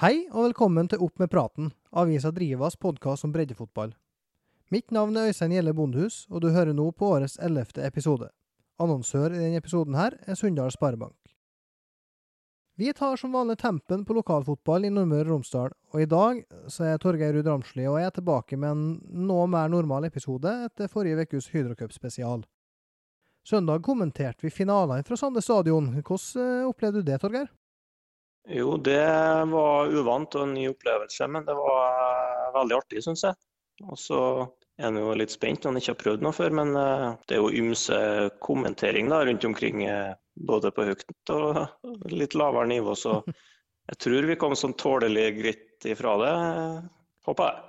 Hei og velkommen til Opp med praten, avisa Drivas podkast om breddefotball. Mitt navn er Øystein Gjelle Bondehus, og du hører nå på årets ellevte episode. Annonsør i denne episoden her er Sunndal Sparebank. Vi tar som vanlig tempen på lokalfotball i Nordmøre og Romsdal, og i dag så er Torgeir Ruud Ramsli og jeg er tilbake med en noe mer normal episode etter forrige ukes Hydrocup spesial. Søndag kommenterte vi finalene fra Sande stadion. Hvordan eh, opplevde du det, Torgeir? Jo, det var uvant og en ny opplevelse, men det var veldig artig, syns jeg. Og så er en jo litt spent når en ikke har prøvd noe før, men eh, det er jo ymse kommentering da, rundt omkring, eh, både på høyt og litt lavere nivå. Så jeg tror vi kom sånn tålelig greit ifra det, håper jeg.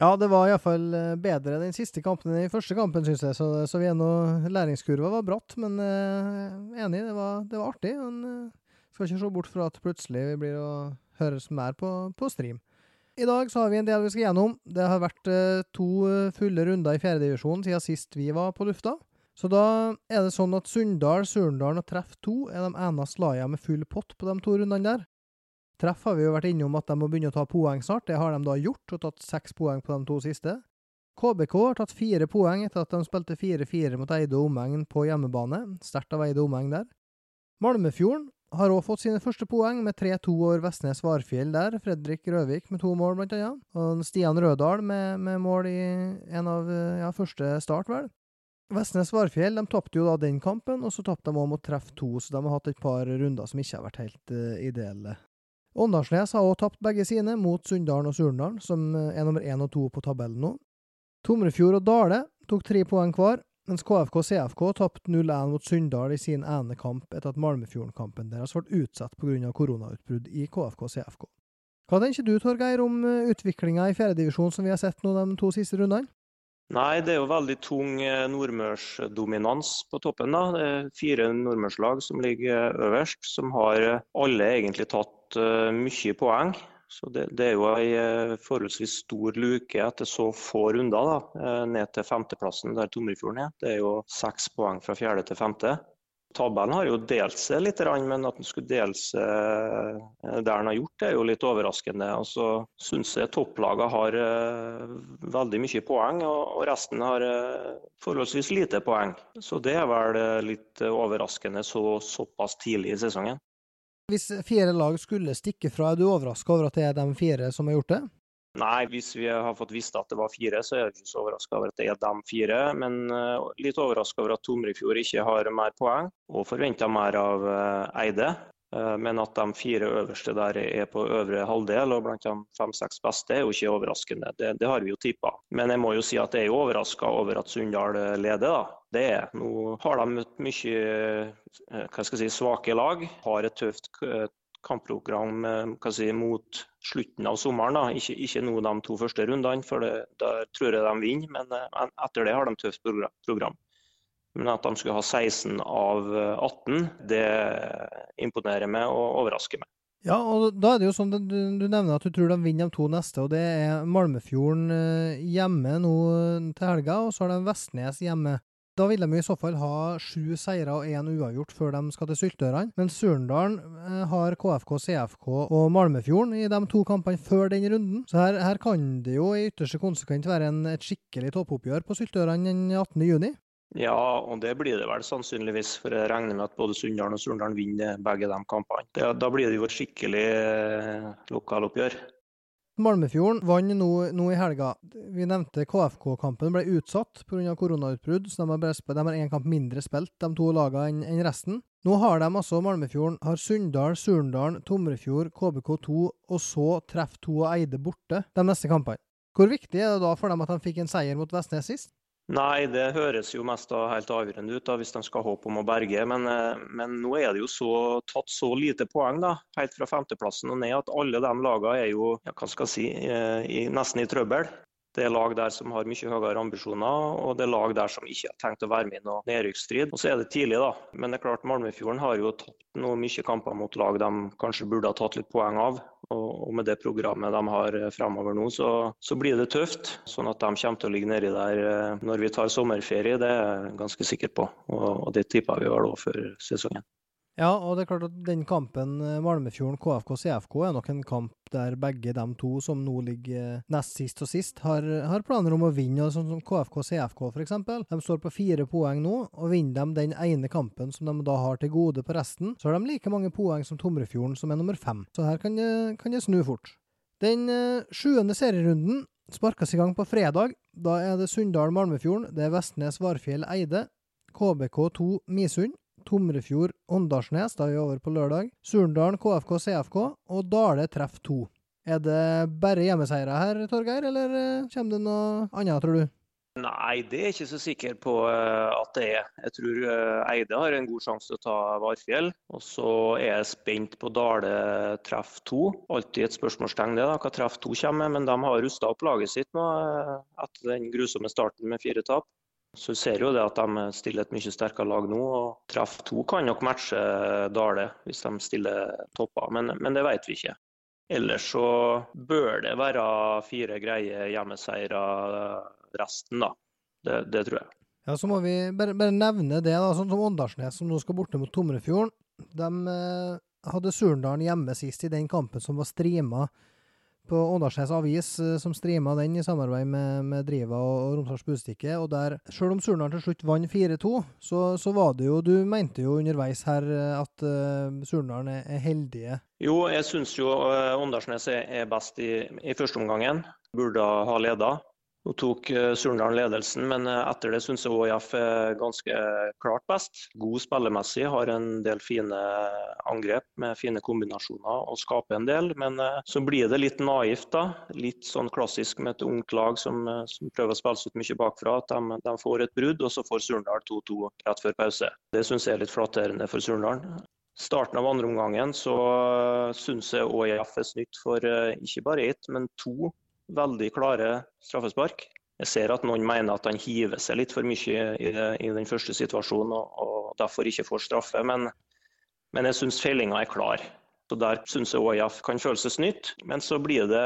Ja, det var iallfall bedre den siste kampen enn den første kampen, syns jeg. Så, så vi er nå Læringskurva var bratt, men eh, enig, det var, det var artig. Men uh, skal ikke se bort fra at plutselig vi blir å høres mer på, på stream. I dag så har vi en del vi skal gjennom. Det har vært uh, to fulle runder i fjerdedivisjon siden sist vi var på lufta. Så da er det sånn at Sunndal, Surndalen og Treff 2 er de eneste lagene med full pott på de to rundene der. Treff har vi jo vært innom at de må begynne å ta poeng snart. Det har de da gjort, og tatt seks poeng på de to siste. KBK har tatt fire poeng etter at de spilte 4-4 mot Eide og omegn på hjemmebane. Sterkt av Eide og omegn der. Malmefjorden har òg fått sine første poeng med 3-2 over Vestnes Varfjell der. Fredrik Røvik med to mål, blant annet. Og Stian Rødahl med, med mål i en av ja, første start, vel. Vestnes Varfjell de tapte jo da den kampen, og så tapte de òg mot Treff 2, så de har hatt et par runder som ikke har vært helt uh, ideelle. Åndalsnes har òg tapt begge sine, mot Sunndalen og Surndalen, som er nummer én og to på tabellen nå. Tomrefjord og Dale tok tre poeng hver, mens KFK CFK tapte 0-1 mot Sunndal i sin ene kamp etter at Malmefjorden-kampen deres ble utsatt pga. koronautbrudd i KFK CFK. Hva tenker du, Torgeir, om utviklinga i fjerdedivisjon som vi har sett nå de to siste rundene? Nei, det er jo veldig tung nordmørsdominans på toppen. da. Det er fire nordmørslag som ligger øverst, som har alle egentlig tatt mye poeng. Så det, det, er jo en forholdsvis stor luke etter så få runder, da, ned til femteplassen der Tomrefjorden er. Det er jo seks poeng fra fjerde til femte. Tabellen har jo delt seg litt, men at den skulle dele seg der den har gjort, det er jo litt overraskende. Og så syns jeg topplagene har veldig mye poeng, og resten har forholdsvis lite poeng. Så det er vel litt overraskende så såpass tidlig i sesongen. Hvis fire lag skulle stikke fra, er du overraska over at det er de fire som har gjort det? Nei, hvis vi har fått visst at det var fire, så er jeg ikke så overraska over at det er de fire. Men litt overraska over at Tomrefjord ikke har mer poeng, og forventa mer av Eide. Men at de fire øverste der er på øvre halvdel og blant de fem-seks beste, er jo ikke overraskende. Det, det har vi jo tippa. Men jeg må jo si at jeg er overraska over at Sunndal leder, da. Det er. Nå har de møtt mye hva skal jeg si, svake lag. Har et tøft kampprogram si, mot slutten av sommeren. Da. Ikke, ikke nå de to første rundene, for det, der tror jeg de vinner. Men etter det har de tøft program. Men at de skulle ha 16 av 18, det imponerer meg og overrasker meg. Ja, og da er det jo sånn du, du nevner at du tror de vinner de to neste, og det er Malmefjorden hjemme nå til helga, og så har de Vestnes hjemme. Da vil de i så fall ha sju seire og én uavgjort før de skal til Syltørene. Men Surndalen har KFK, CFK og Malmefjorden i de to kampene før den runden. Så her, her kan det jo i ytterste konsekvent være en, et skikkelig toppoppgjør på Syltørene den 18. Ja, og det blir det vel sannsynligvis. For jeg regner med at både Sunndal og Surndal vinner begge de kampene. Det, da blir det jo et skikkelig lokaloppgjør. Malmefjorden vant nå, nå, i helga. Vi nevnte KFK-kampen ble utsatt pga. koronautbrudd, så de har, én kamp mindre spilt, de to lagene, enn resten. Nå har de altså Malmefjorden, har Sunndal, Surndalen, Tomrefjord, KBK2 og så Treff 2 og Eide borte de neste kampene. Hvor viktig er det da for dem at de fikk en seier mot Vestnes sist? Nei, det høres jo mest da helt avgjørende ut da, hvis de skal håpe om å berge. Men, eh, men nå er det jo så, tatt så lite poeng da, helt fra femteplassen og ned at alle de lagene er jo ja, hva skal jeg si, eh, i, nesten i trøbbel. Det er lag der som har mye høyere ambisjoner, og det er lag der som ikke har tenkt å være med i noe nedrykksstrid. Og så er det tidlig, da. Men det er klart Malmefjorden har jo tatt noe mye kamper mot lag de kanskje burde ha tatt litt poeng av. Og med det programmet de har eh, fremover nå, så, så, blir det tøft. Sånn at de kommer til å ligge nedi der eh, når vi tar sommerferie, det er jeg ganske sikker på. Og, og det tipper vi vel òg før sesongen. Ja, og det er klart at den kampen eh, Malmefjorden KFK-CFK er nok en kamp der begge de to som nå ligger eh, nest sist og sist, har, har planer om å vinne. Sånn som KFK-CFK f.eks. De står på fire poeng nå, og vinner de den ene kampen som de da har til gode på resten, så har de like mange poeng som Tomrefjorden, som er nummer fem. Så her kan det, snu fort. Den uh, sjuende serierunden sparkes i gang på fredag. Da er det Sunndal-Malmefjorden, det er Vestnes-Varfjell-Eide, KBK2 Misund, Tomrefjord Åndalsnes, da er vi over på lørdag. Surndalen KFK CFK og Dale treff 2. Er det bare hjemmeseire her, Torgeir, eller eh, kommer det noe annet, tror du? Nei, det er jeg ikke så sikker på eh, at det er. Jeg tror eh, Eide har en god sjanse til å ta Varfjell. Og så er jeg spent på Dale treff 2. Alltid et spørsmålstegn det, da, hva treff 2 kommer med. Men de har rusta opp laget sitt nå etter den grusomme starten med fire tap. Så ser jo det at de stiller et mye sterkere lag nå. og Treff 2 kan nok matche Dale hvis de stiller topper, men, men, det vet vi ikke. Ellers så bør det være fire greie hjemmeseiere resten, da. Det, det, tror jeg. Ja, Så må vi bare, bare nevne det, da, sånn som Åndalsnes, som nå skal borte mot Tomrefjorden. De eh, hadde Surndalen hjemme sist i den kampen som var streama på Åndalsnes Avis, eh, som streama den i samarbeid med, med Driva og, Romsdals Budstikke. Og der, sjøl om Surnadal til slutt vant 4-2, så, så, var det jo Du mente jo underveis her eh, at uh, Surnadal er, heldige. Jo, jeg syns jo uh, Åndalsnes er, er best i, i første omgangen. Burde ha leda. Nå tok eh, Surndalen ledelsen, men eh, etter det syns jeg ÅIF er ganske klart best. God spillemessig, har en del fine angrep med fine kombinasjoner og skaper en del. Men eh, så blir det litt naivt, da. Litt sånn klassisk med et ungt lag som, som prøver å spille seg ut mye bakfra. At de, de får et brudd, og så får Surndal 2-2 rett før pause. Det syns jeg er litt flatterende for Surndalen starten av andre omgangen så syns jeg ÅIF er snytt for ikke bare ett, men to veldig klare straffespark. Jeg ser at noen mener at han hiver seg litt for mye i, det, i den første situasjonen og, og, derfor ikke får straffe, men, men jeg syns feilinga er klar. Så Der syns jeg ÅIF kan føle seg snytt. Men så blir det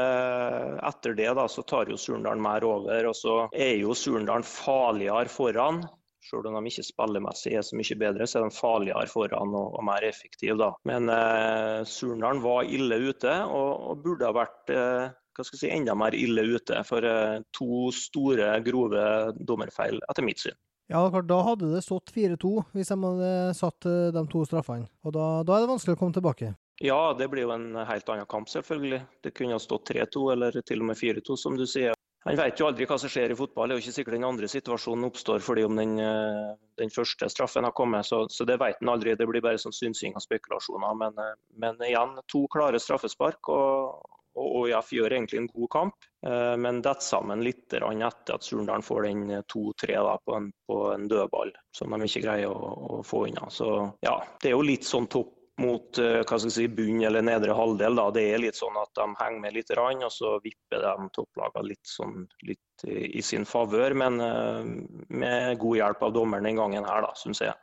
etter det, da, så tar jo Surndalen mer over. Og så er jo Surndalen farligere foran. Selv om de ikke spillemessig er så mye bedre, så er de farligere foran og, og mer effektive. da. Men eh, Surndalen var ille ute og, og burde ha vært eh, hva skal jeg si, enda mer ille ute for eh, to store, grove dommerfeil, etter mitt syn. Ja, Da hadde det stått 4-2 hvis de hadde satt eh, de to straffene. Og da, da, er det vanskelig å komme tilbake. Ja, det blir jo en helt annen kamp, selvfølgelig. Det kunne ha stått 3-2 eller til og med 4-2, som du sier. Han vet jo aldri hva som skjer i fotball. Det er jo ikke sikkert den andre situasjonen oppstår fordi om den, eh, den første straffen har kommet. Så, så det vet han aldri. Det blir bare sånn synsing og spekulasjoner. Men, men igjen, to klare straffespark. og og ÅIF gjør egentlig en god kamp, eh, men detter sammen litt etter at Surndalen får den 2-3 på, på, en dødball som de ikke greier å, å, få unna. Så ja, det er jo litt sånn topp mot eh, hva skal jeg si, bunn eller nedre halvdel. Da. Det er litt sånn at de henger med litt, rann, og så vipper de topplagene litt, sånn, litt i sin favør. Men eh, med god hjelp av dommeren den gangen her, da, syns jeg.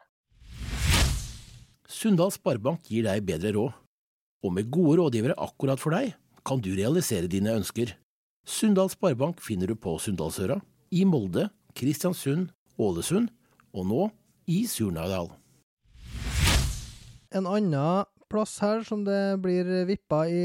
Sunndal Sparebank gir deg bedre råd. Og med gode rådgivere akkurat for deg, kan du realisere dine ønsker. Sunndal Sparebank finner du på Sunndalsøra, i Molde, Kristiansund, Ålesund og nå i Surnadal. En annen plass her som det blir vippa i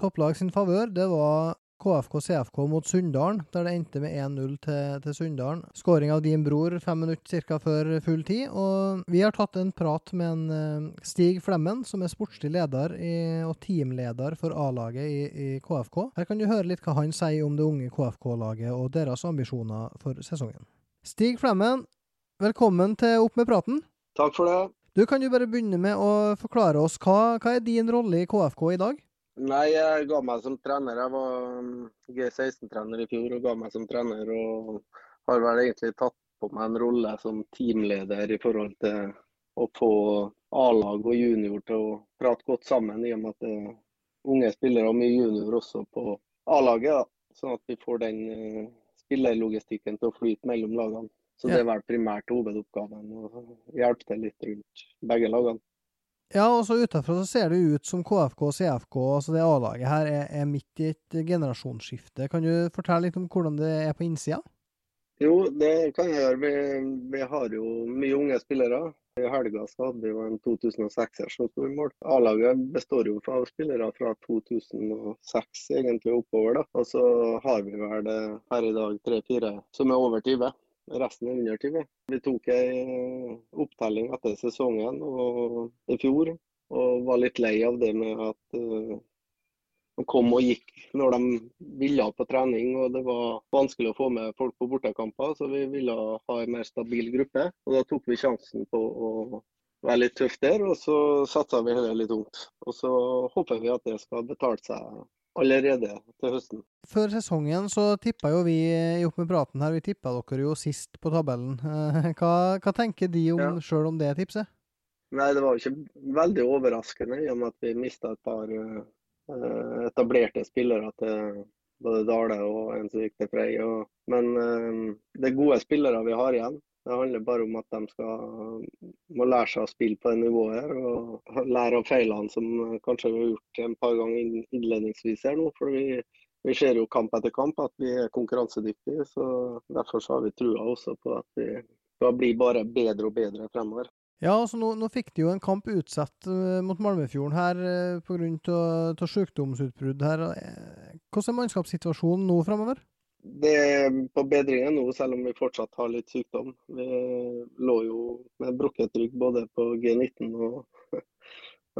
topplag sin favør, det var KFK-CFK mot Sunndalen, der det endte med 1-0 til, til Sunndalen. Skåring av din bror fem minutter ca. før full tid. Og vi har tatt en prat med en uh, Stig Flemmen, som er sportslig leder i, og teamleder for A-laget i, i, KFK. Her kan du høre litt hva han sier om det unge KFK-laget og deres ambisjoner for sesongen. Stig Flemmen, velkommen til Opp med praten. Takk for det. Du Kan du bare begynne med å forklare oss hva, hva er din rolle i KFK i dag? Nei, jeg ga meg som trener. Jeg var um, G16-trener i fjor og ga meg som trener. Og har vel egentlig tatt på meg en rolle som teamleder i forhold til å få A-lag og junior til å prate godt sammen, i og med at det er unge spillere og mye junior også på A-laget. Sånn at vi får den uh, spillerlogistikken til å flyte mellom lagene. Så det er vel primært hovedoppgaven å hjelpe til litt rundt begge lagene. Ja, og så utenfra så ser det ut som KFK og CFK, altså det A-laget her, er, er, midt i et generasjonsskifte. Kan du fortelle litt om hvordan det er på innsida? Jo, det kan jeg gjøre. Vi, vi har jo mye unge spillere. I helga så hadde vi jo en 2006-er som sto i mål. A-laget består jo av spillere fra 2006 egentlig oppover. da. Og så har vi vel her i dag tre-fire som er over 20 resten er under 20. Vi tok en opptelling etter sesongen i fjor og var litt lei av det med at uh, de kom og gikk når de ville på trening. og Det var vanskelig å få med folk på bortekamper, så vi ville ha en mer stabil gruppe. og Da tok vi sjansen på å være litt tøff der, og så satsa vi heller litt tungt. Og Så håper vi at det skal betale seg allerede til høsten. Før sesongen så tippa jo vi i Opp med praten her, vi tippa dere jo sist på tabellen. Hva, hva tenker de om, ja. sjøl om det tipset? Nei, det var jo ikke veldig overraskende i og med at vi mista et par uh, etablerte spillere til både Dale og en som gikk til Frei. Og, men uh, det er gode spillere vi har igjen. Det handler bare om at de skal, må lære seg å spille på det nivået her, og lære av feilene som kanskje vi har gjort en par ganger innledningsvis her nå. for vi, vi ser jo kamp etter kamp at vi er konkurransedyktige. så Derfor så har vi trua også på at vi skal bli bare bedre og bedre fremover. Ja, altså nå, nå fikk de jo en kamp utsatt uh, mot Malmefjorden her uh, pga. sykdomsutbrudd her. Eh, hvordan er mannskapssituasjonen nå fremover? Det er på bedringen nå, selv om vi fortsatt har litt sykdom. Vi lå jo med brukket rygg både på G19 og,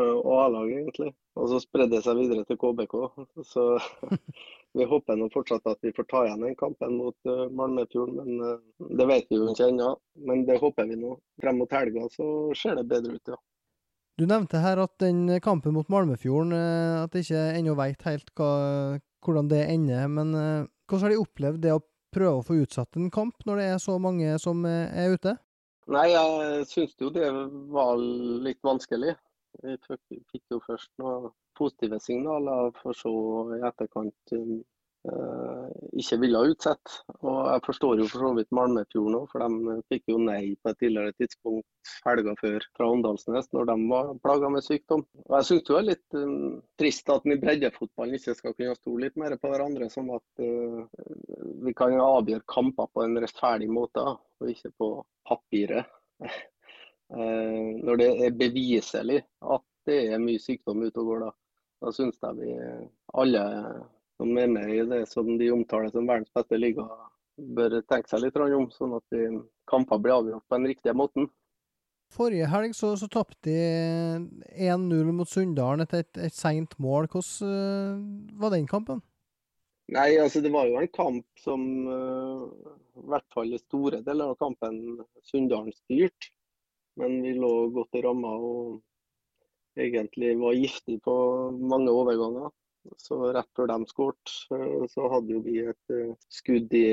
og A-laget, egentlig. Og så spredde det seg videre til KBK. Så vi håper nå fortsatt at vi får ta igjen den kampen mot uh, Malmefjorden. Men uh, det vet vi jo ikke ennå. Men det håper vi nå. Frem mot helga så ser det bedre ut, ja. Du nevnte her at den kampen mot Malmefjorden, uh, at jeg ikke ennå veit helt hva, hvordan det ender. Men hvordan har de opplevd det å prøve å få utsatt en kamp, når det er så mange som er ute? Nei, jeg syns jo det var litt vanskelig. Vi fikk jo først noen positive signaler, for så i etterkant Eh, ikke ville utsette. Og jeg forstår jo for så vidt Malmefjord nå, for de fikk jo nei på et tidligere tidspunkt helga før fra Åndalsnes når de var plaga med sykdom. Og Jeg syns det er litt um, trist at vi i breddefotballen ikke skal kunne stole litt mer på hverandre, sånn at uh, vi kan avgjøre kamper på en rettferdig måte, og ikke på papiret. uh, når det er beviselig at det er mye sykdom ute og går, da, da syns jeg vi alle som er med i det som de omtaler som verdens beste liga, bør tenke seg litt om, sånn at kamper blir avgjort på den riktige måten. Forrige helg så, så tapte de 1-0 mot Sunndalen etter et, et seint mål. Hvordan uh, var den kampen? Nei, altså Det var jo en kamp som uh, i hvert fall store deler av kampen Sunndalen styrte. Men vi lå godt i ramma og egentlig var giftig på mange overganger. Så rett før de skåret, så hadde vi et eh, skudd i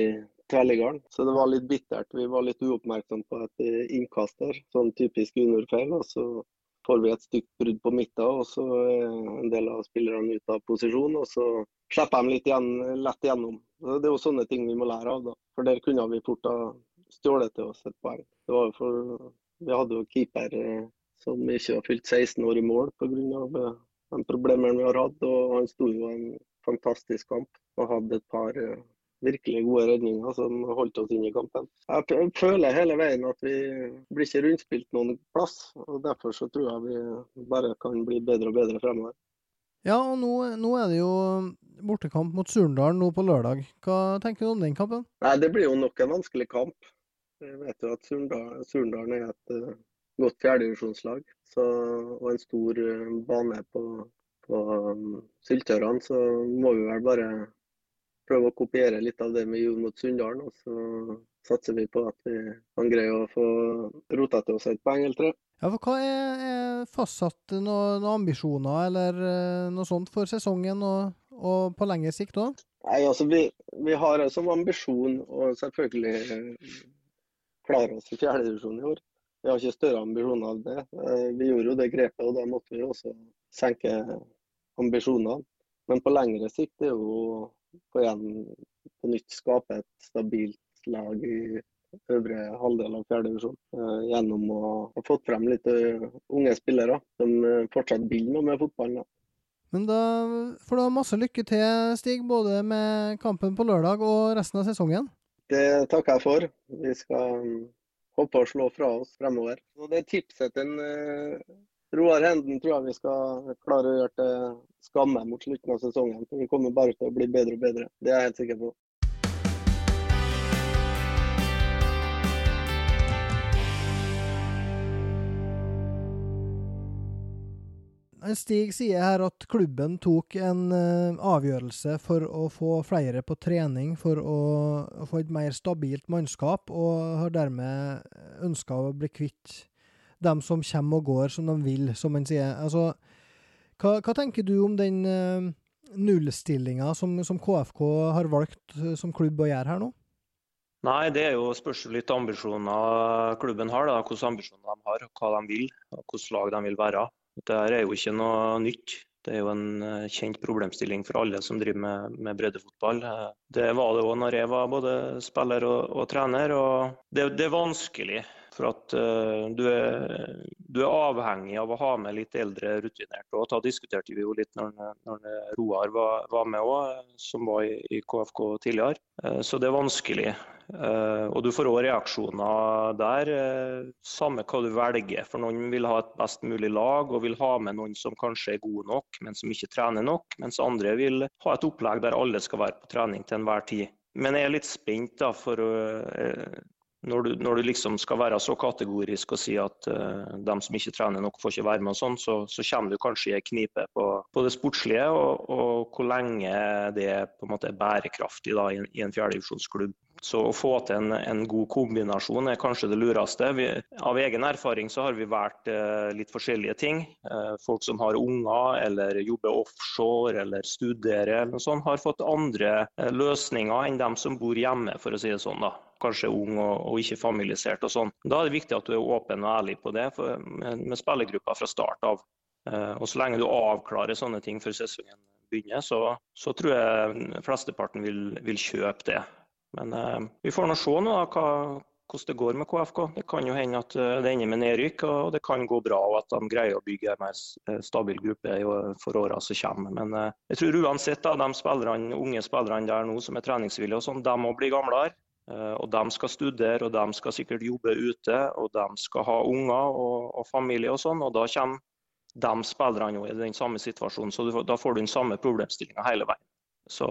tverrliggeren. Så det var litt bittert. Vi var litt uoppmerksomme på et eh, innkast der. Sånn typisk underfeil. Og så får vi et stygt brudd på midten, og så er en del av spillerne ute av posisjon. Og så slipper de litt igjen, lett igjennom. Så det er jo sånne ting vi må lære av. da. For der kunne vi fort ha stjålet til oss et poeng. Det var jo for, vi hadde jo keeper eh, som ikke har fylt 16 år i mål pga de problemene vi har hatt. og Han sto jo en fantastisk kamp og hadde et par uh, virkelig gode redninger som holdt oss inn i kampen. Jeg føler hele veien at vi blir ikke rundspilt noen plass. og Derfor så tror jeg vi bare kan bli bedre og bedre fremover. Ja, og nå, nå er det jo bortekamp mot Surndalen nå på lørdag. Hva tenker du om den kampen? Nei, Det blir jo nok en vanskelig kamp. Jeg vet jo at Surndalen er et uh, godt fjerdedivisjonslag og en stor eh, bane på, på um, Syltørene, så må vi vel bare prøve å kopiere litt av det vi gjorde mot Sunndalen. Og så satser vi på at vi kan greie å få rota til oss et poeng eller tre. Ja, for Hva er, er fastsatt noen noe ambisjoner eller uh, noe sånt for sesongen og, og på lengre sikt òg? Altså vi, vi, har som ambisjon å selvfølgelig klare oss i fjerdedivisjon i år. Vi har ikke større ambisjoner av det. Eh, vi gjorde jo det grepet, og da måtte vi også senke ambisjonene. Men på lengre sikt er jo på igjen på nytt skape et stabilt lag i øvre halvdel av fjerde divisjon. gjennom å ha fått frem litt eh, unge spillere som eh, fortsatt vil noe med fotballen. Men da får du ha masse lykke til, Stig, både med kampen på lørdag og resten av sesongen. Det takker jeg for. Vi skal håpe å slå fra oss fremover. Og det tipset til Roar Henden tror jeg vi skal klare å gjøre til skamme mot slutten av sesongen. Vi kommer bare til å bli bedre og bedre. Det er jeg helt sikker på. Stig sier her at klubben tok en uh, avgjørelse for å få flere på trening, for å, få et mer stabilt mannskap, og har dermed ønska å bli kvitt dem som kommer og går som de vil, som man sier. Altså, hva, hva tenker du om den uh, nullstillinga som, som, KFK har valgt uh, som klubb å gjøre her nå? Nei, det er jo spørs litt ambisjoner klubben har. da, Hvilke ambisjoner de har, hva de vil, og hvilket lag de vil være. Dette er jo ikke noe nytt. Det er jo en eh, kjent problemstilling for alle som driver med, med breddefotball. Det var det òg når jeg var både spiller og, og trener. og det, det, er vanskelig for at uh, du, er, du, er, avhengig av å ha med litt eldre rutinerte. Og da diskuterte vi jo litt når, når Roar var, var med òg, som var i, i, KFK tidligere. Uh, så det er vanskelig. Uh, og du får òg reaksjoner der, samme hva du velger. For noen vil ha et best mulig lag og vil ha med noen som kanskje er gode nok, men som ikke trener nok. Mens andre vil ha et opplegg der alle skal være på trening til enhver tid. Men jeg er litt spent da, for når du, når du, liksom skal være så kategorisk og si at uh, de som ikke trener nok, får ikke være med, og sånn, så, så, kommer du kanskje i ei knipe på, på, det sportslige, og, og, hvor lenge det på en måte er bærekraftig da, i, i en fjerdedivisjonsklubb. Så å få til en, en, god kombinasjon er kanskje det lureste. Vi, av egen erfaring så har vi valgt eh, litt forskjellige ting. Eh, folk som har unger eller jobber offshore eller studerer, eller noe sånt, har fått andre løsninger enn dem som bor hjemme, for å si det sånn. da kanskje ung og, og ikke familisert og sånn. Da er det viktig at du er åpen og ærlig på det for, med, med spillergruppa fra start av. Eh, og Så lenge du avklarer sånne ting før sesongen begynner, så, så tror jeg flesteparten vil, vil kjøpe det. Men eh, vi får nå se nå hva, hvordan det går med KFK. Det kan jo hende at eh, det ender med nedrykk, og det kan gå bra og at de greier å bygge en mer eh, stabil gruppe for åra som kommer. Men jeg tror uansett da, de spillerne, unge spillerne der nå som er treningsvillige, og sånn, de må bli gamlere. Eh, og De skal studere og de skal sikkert jobbe ute, og de skal ha unger og, og familie og sånn. og Da kommer de spillerne i den samme situasjonen, så du, da får du den samme problemstillinga hele veien. Så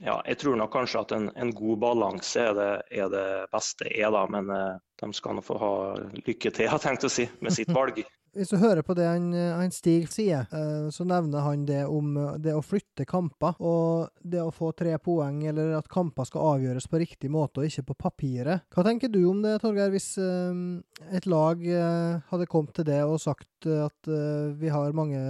ja, jeg tror nok kanskje at en, en god balanse er det, er det beste er, da, men eh, de skal nå få ha lykke til, jeg tenkt å si, med sitt valg. Hvis du hører på det han, han Stig sier, eh, så nevner han det om eh, det å flytte kamper. Og det å få tre poeng, eller at kamper skal avgjøres på riktig måte og ikke på papiret. Hva tenker du om det, Torgeir, hvis eh, et lag hadde kommet til det og sagt at vi har mange,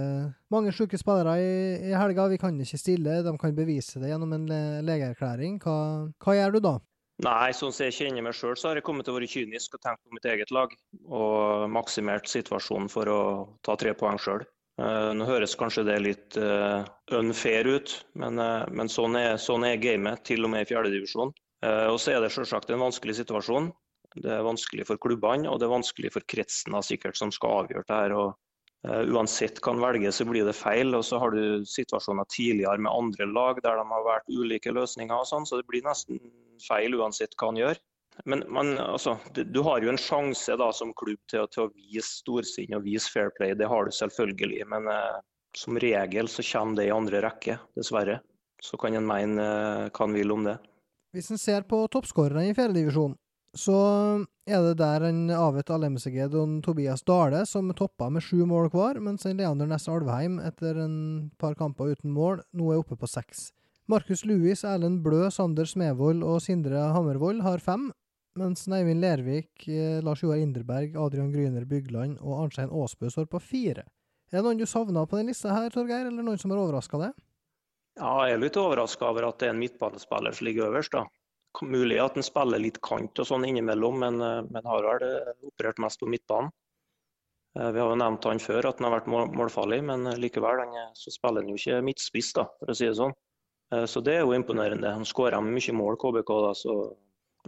mange syke spillere i, i, helga, vi kan ikke stille, de kan bevise det gjennom en legeerklæring. Hva, hva gjør du da? Nei, sånn som jeg kjenner meg sjøl, så har jeg kommet til å være kynisk og tenkt på mitt eget lag. Og maksimert situasjonen for å ta tre poeng sjøl. Uh, nå høres kanskje det litt uh, unfair ut, men, uh, men sånn, er, sånn, er, gamet, til og med i fjerdedivisjon. Og så er det selvsagt en vanskelig situasjon. Det er vanskelig for klubbene, og det er vanskelig for kretsen da, sikkert som skal avgjøre det her. og uansett hva en velger, så blir det feil. Og så har du situasjoner tidligere med andre lag der de har vært ulike løsninger og sånn, så det blir nesten feil uansett hva han gjør. Men men altså, du har jo en sjanse da, som klubb til, til, å vise storsinn og vise fair play, det har du selvfølgelig. Men eh, som regel så kommer det i andre rekke, dessverre. Så kan en mene eh, hva en vil om det. Hvis en ser på toppskårerne i fjerdedivisjon, så er det der en Avet Alemseged og Tobias Dale som toppa med sju mål hver, mens Leander Næss Alvheim etter en par kamper uten mål nå er oppe på seks. Markus Louis, Erlend Blø, Sander Smevold og Sindre Hammervold har fem, mens Neivind Lervik, eh, Lars Joar Inderberg, Adrian Gryner Bygland og Arnstein Aasbø står på fire. Er det noen du savna på den lista her, Torgeir, eller noen som har overraska deg? Ja, jeg er litt overraska over at det er en midtbanespiller som ligger øverst. da. Mulig at han spiller litt kant og sånn innimellom, men, men har vel operert mest på midtbanen. Vi har jo nevnt han før, at han har vært målfarlig, men likevel han, så spiller han jo ikke midtspiss, da, for å si det sånn. Så det er jo imponerende. Han skårer mye mål, KBK. da, så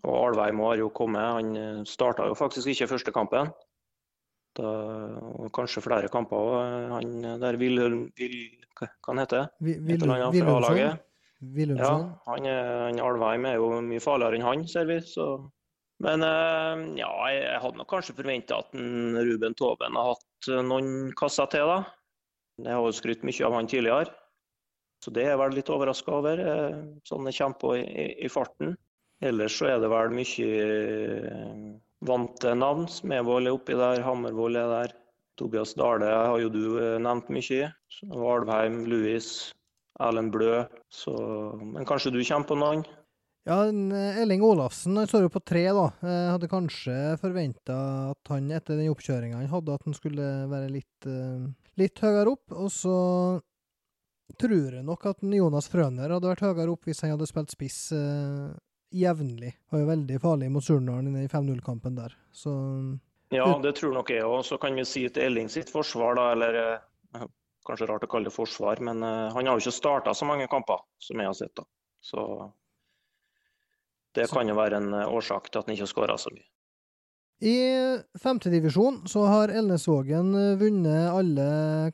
og Alveim har jo kommet. Han eh, starta jo faktisk ikke første kampen. Da, og kanskje flere kamper òg. Han der Wilhelm vil Hva heter han? Willumsson? Ja, han, han Alveim er jo mye farligere enn han, ser vi. Så. Men eh, ja, jeg hadde nok kanskje forventa at Ruben Toven har hatt noen kasser til, da. Jeg har jo skrytt mye av han tidligere. Så det er jeg vel litt overraska over. Eh, sånn det kommer på i, i farten. Ellers så er det vel mye eh, vante navn. Smevold er oppi der, Hammervoll er der. Tobias Dale har jo du eh, nevnt mye. Alvheim, Louis, Erlend Blø. Så, men kanskje du kommer på noen? Ja, Elling Olafsen han står jo på tre, da. Jeg hadde kanskje forventa at han etter den oppkjøringa han hadde, at han skulle være litt, litt høyere opp. Og så tror jeg nok at Jonas Frøner hadde vært høyere opp hvis han hadde spilt spiss jevnlig. Var jo veldig farlig mot Surnadal i 5-0-kampen der. Så Ja, det tror nok jeg òg. Så kan vi si til Elling sitt forsvar, da, eller eh, Kanskje rart å kalle det forsvar, men uh, han har jo ikke starta så mange kamper som jeg har sett. da. Så det kan jo være en uh, årsak til at han ikke har skåra så mye. I femtedivisjon så har Elnesvågen vunnet alle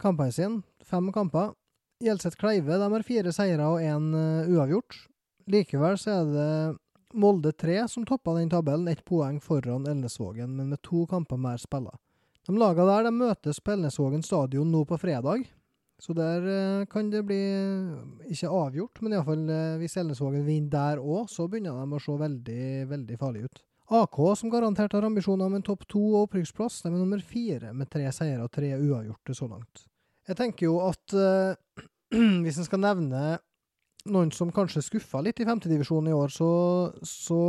kampene sine. Fem kamper. Gjelseth Kleive de har fire seire og én uavgjort. Likevel så er det Molde 3 som toppa den tabellen, ett poeng foran Elnesvågen, men med to kamper mer spilla. De laga der de møtes på Elnesvågen stadion nå på fredag, så der eh, kan det bli ikke avgjort, men iallfall eh, hvis Elnesvågen vinner der òg, så begynner de å se veldig, veldig farlige ut. AK, som garantert har ambisjoner om en topp to og opprykksplass, de er nummer fire med tre seire og tre uavgjorte så langt. Jeg tenker jo at hvis en skal nevne noen som kanskje skuffa litt i femtedivisjonen i år, så, så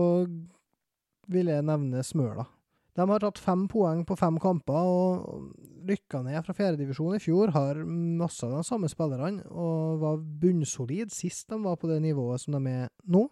vil jeg nevne Smøla. De har tatt fem poeng på fem kamper og rykka ned fra fjerdedivisjon i fjor. Har masse av de samme spillerne og var bunnsolid sist de var på det nivået som de er nå.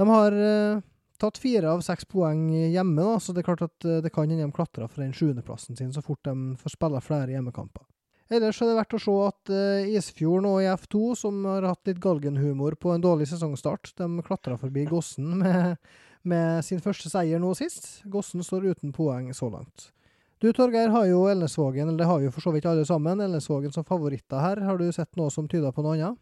De har uh, tatt fire av seks poeng hjemme, da, så det er klart at uh, det kan hende de klatrer fra den sjuendeplassen sin så fort de får spille flere hjemmekamper. Ellers er det verdt å se at uh, Isfjorden og IF2, som har hatt litt galgenhumor på en dårlig sesongstart, de klatra forbi Gossen med, med, sin første seier nå sist. Gossen står uten poeng så langt. Du Torgeir har jo Elnesvågen, eller det har jo for så vidt alle sammen, Elnesvågen som favoritter her. Har du sett noe som tyder på noe annet?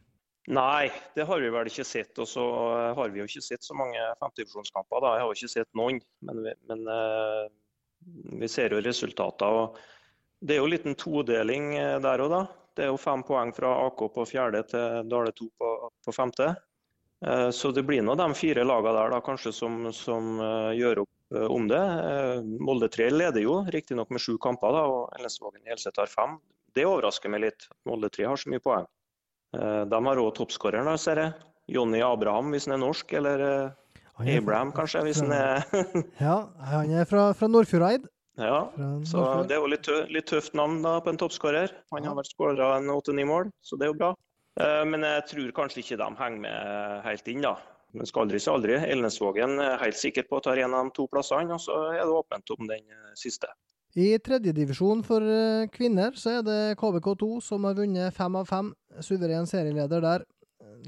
Nei, det har vi vel ikke sett. Og så eh, har vi jo ikke sett så mange femtedivisjonskamper. Jeg har jo ikke sett noen. Men, vi, men uh, vi ser jo resultater. og det er jo en liten todeling eh, der òg, da. Det er jo fem poeng fra AK på fjerde til Dale 2 på, på femte. Eh, så det blir nå de fire lagene der da, kanskje som, som uh, gjør opp om det. Molde 3 leder jo, riktignok med sju kamper, da, og Ellensvågen Hjelset har fem. Det overrasker meg litt. Molde 3 har så mye poeng. De har òg toppskåreren, ser jeg. Jonny Abraham, hvis han er norsk, eller Abraham, kanskje, hvis han er Ja, han er fra, fra Nordfjordeid. Ja, så det er jo litt, litt tøft navn da på en toppskårer. Han har vært skåra åtte-ni mål, så det er jo bra. Eh, men jeg tror kanskje ikke de henger med helt inn, da. Men skal aldri si aldri. Elnesvågen er helt sikker på å ta en av de to plassene, og så er det åpent om den eh, siste. I tredjedivisjon for eh, kvinner så er det KBK2 som har vunnet fem av fem. Suveren serieleder der.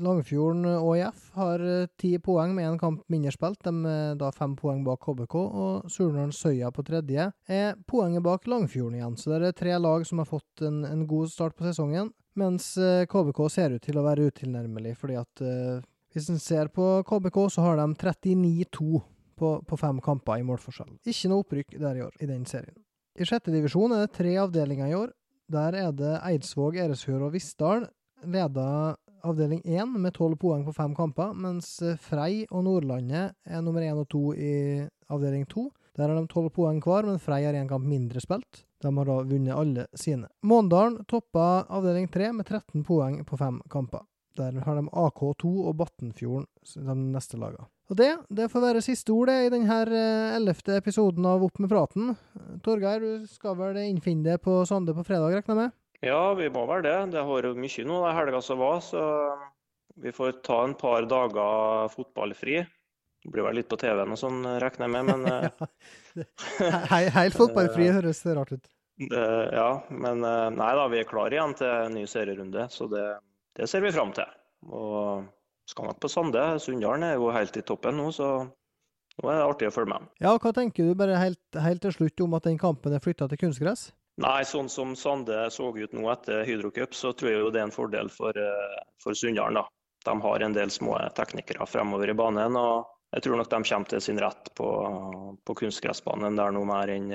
Langfjorden ÅIF har eh, ti poeng med én kamp mindre spilt. De er da fem poeng bak KBK. Og Surnadal Søya på tredje er poenget bak Langfjorden igjen. Så det er tre lag som har fått en, en god start på sesongen. Mens KBK eh, ser ut til å være utilnærmelig, fordi at uh, hvis en ser på KBK, så har de 39-2 på, på, fem kamper i målforskjell. Ikke noe opprykk der i år, i den serien. I sjette divisjon er det tre avdelinger i år. Der er det Eidsvåg, Eresfjord og Vissdal. Leda avdeling én med tolv poeng på fem kamper, mens eh, Frei og Nordlandet er nummer én og to i avdeling to. Der har de tolv poeng hver, men Frei har én kamp mindre spilt. De har da vunnet alle sine. Måndalen toppa avdeling tre med 13 poeng på fem kamper. Der har de AK2 og Battenfjorden de neste lagene. Og det, det får være siste ord i denne eh, ellevte episoden av Opp med praten. Torgeir, du skal vel innfinne deg på Sande på fredag, regner jeg med? Ja, vi må vel det. Det har vært mye nå den helga som var, så vi får ta en par dager fotballfri. Det blir vel litt på TV-en og sånn, regner jeg med, men Hei, Helt fotballfri høres det rart ut. Ja, men nei da, vi er klare igjen til en ny serierunde, så det, det ser vi fram til. Og skal nok på Sande. Sunndalen er jo helt i toppen nå, så nå er det artig å følge med. Ja, hva tenker du bare helt, helt til slutt om at den kampen er flytta til kunstgress? Nei, sånn som Sande så ut nå etter Hydro så tror jeg jo det er en fordel for, for Sunndalen. da. De har en del små teknikere fremover i banen. og jeg tror nok de kommer til sin rett på, på kunstgressbanen der noe mer enn,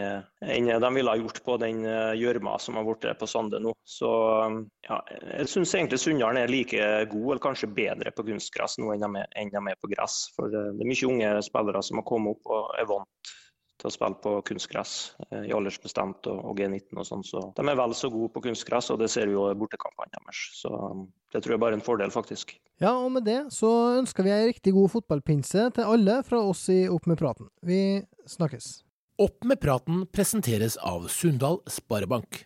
enn de ville ha gjort på den gjørma som har blitt på Sande nå. Så ja, jeg syns egentlig Sunndalen er like god, eller kanskje bedre på kunstgress nå enn de, er, enn de er på gress. For det er mye unge spillere som har kommet opp og er vant til å spille på kunstgress i aldersbestemt og, og G19 og sånn. Så de er vel så gode på kunstgress, og det ser vi jo i bortekampene deres. Så det tror jeg bare er en fordel, faktisk. Ja, og med det så ønsker vi ei riktig god fotballpinse til alle fra oss i Opp med praten. Vi snakkes. Opp med praten presenteres av Sundal Sparebank.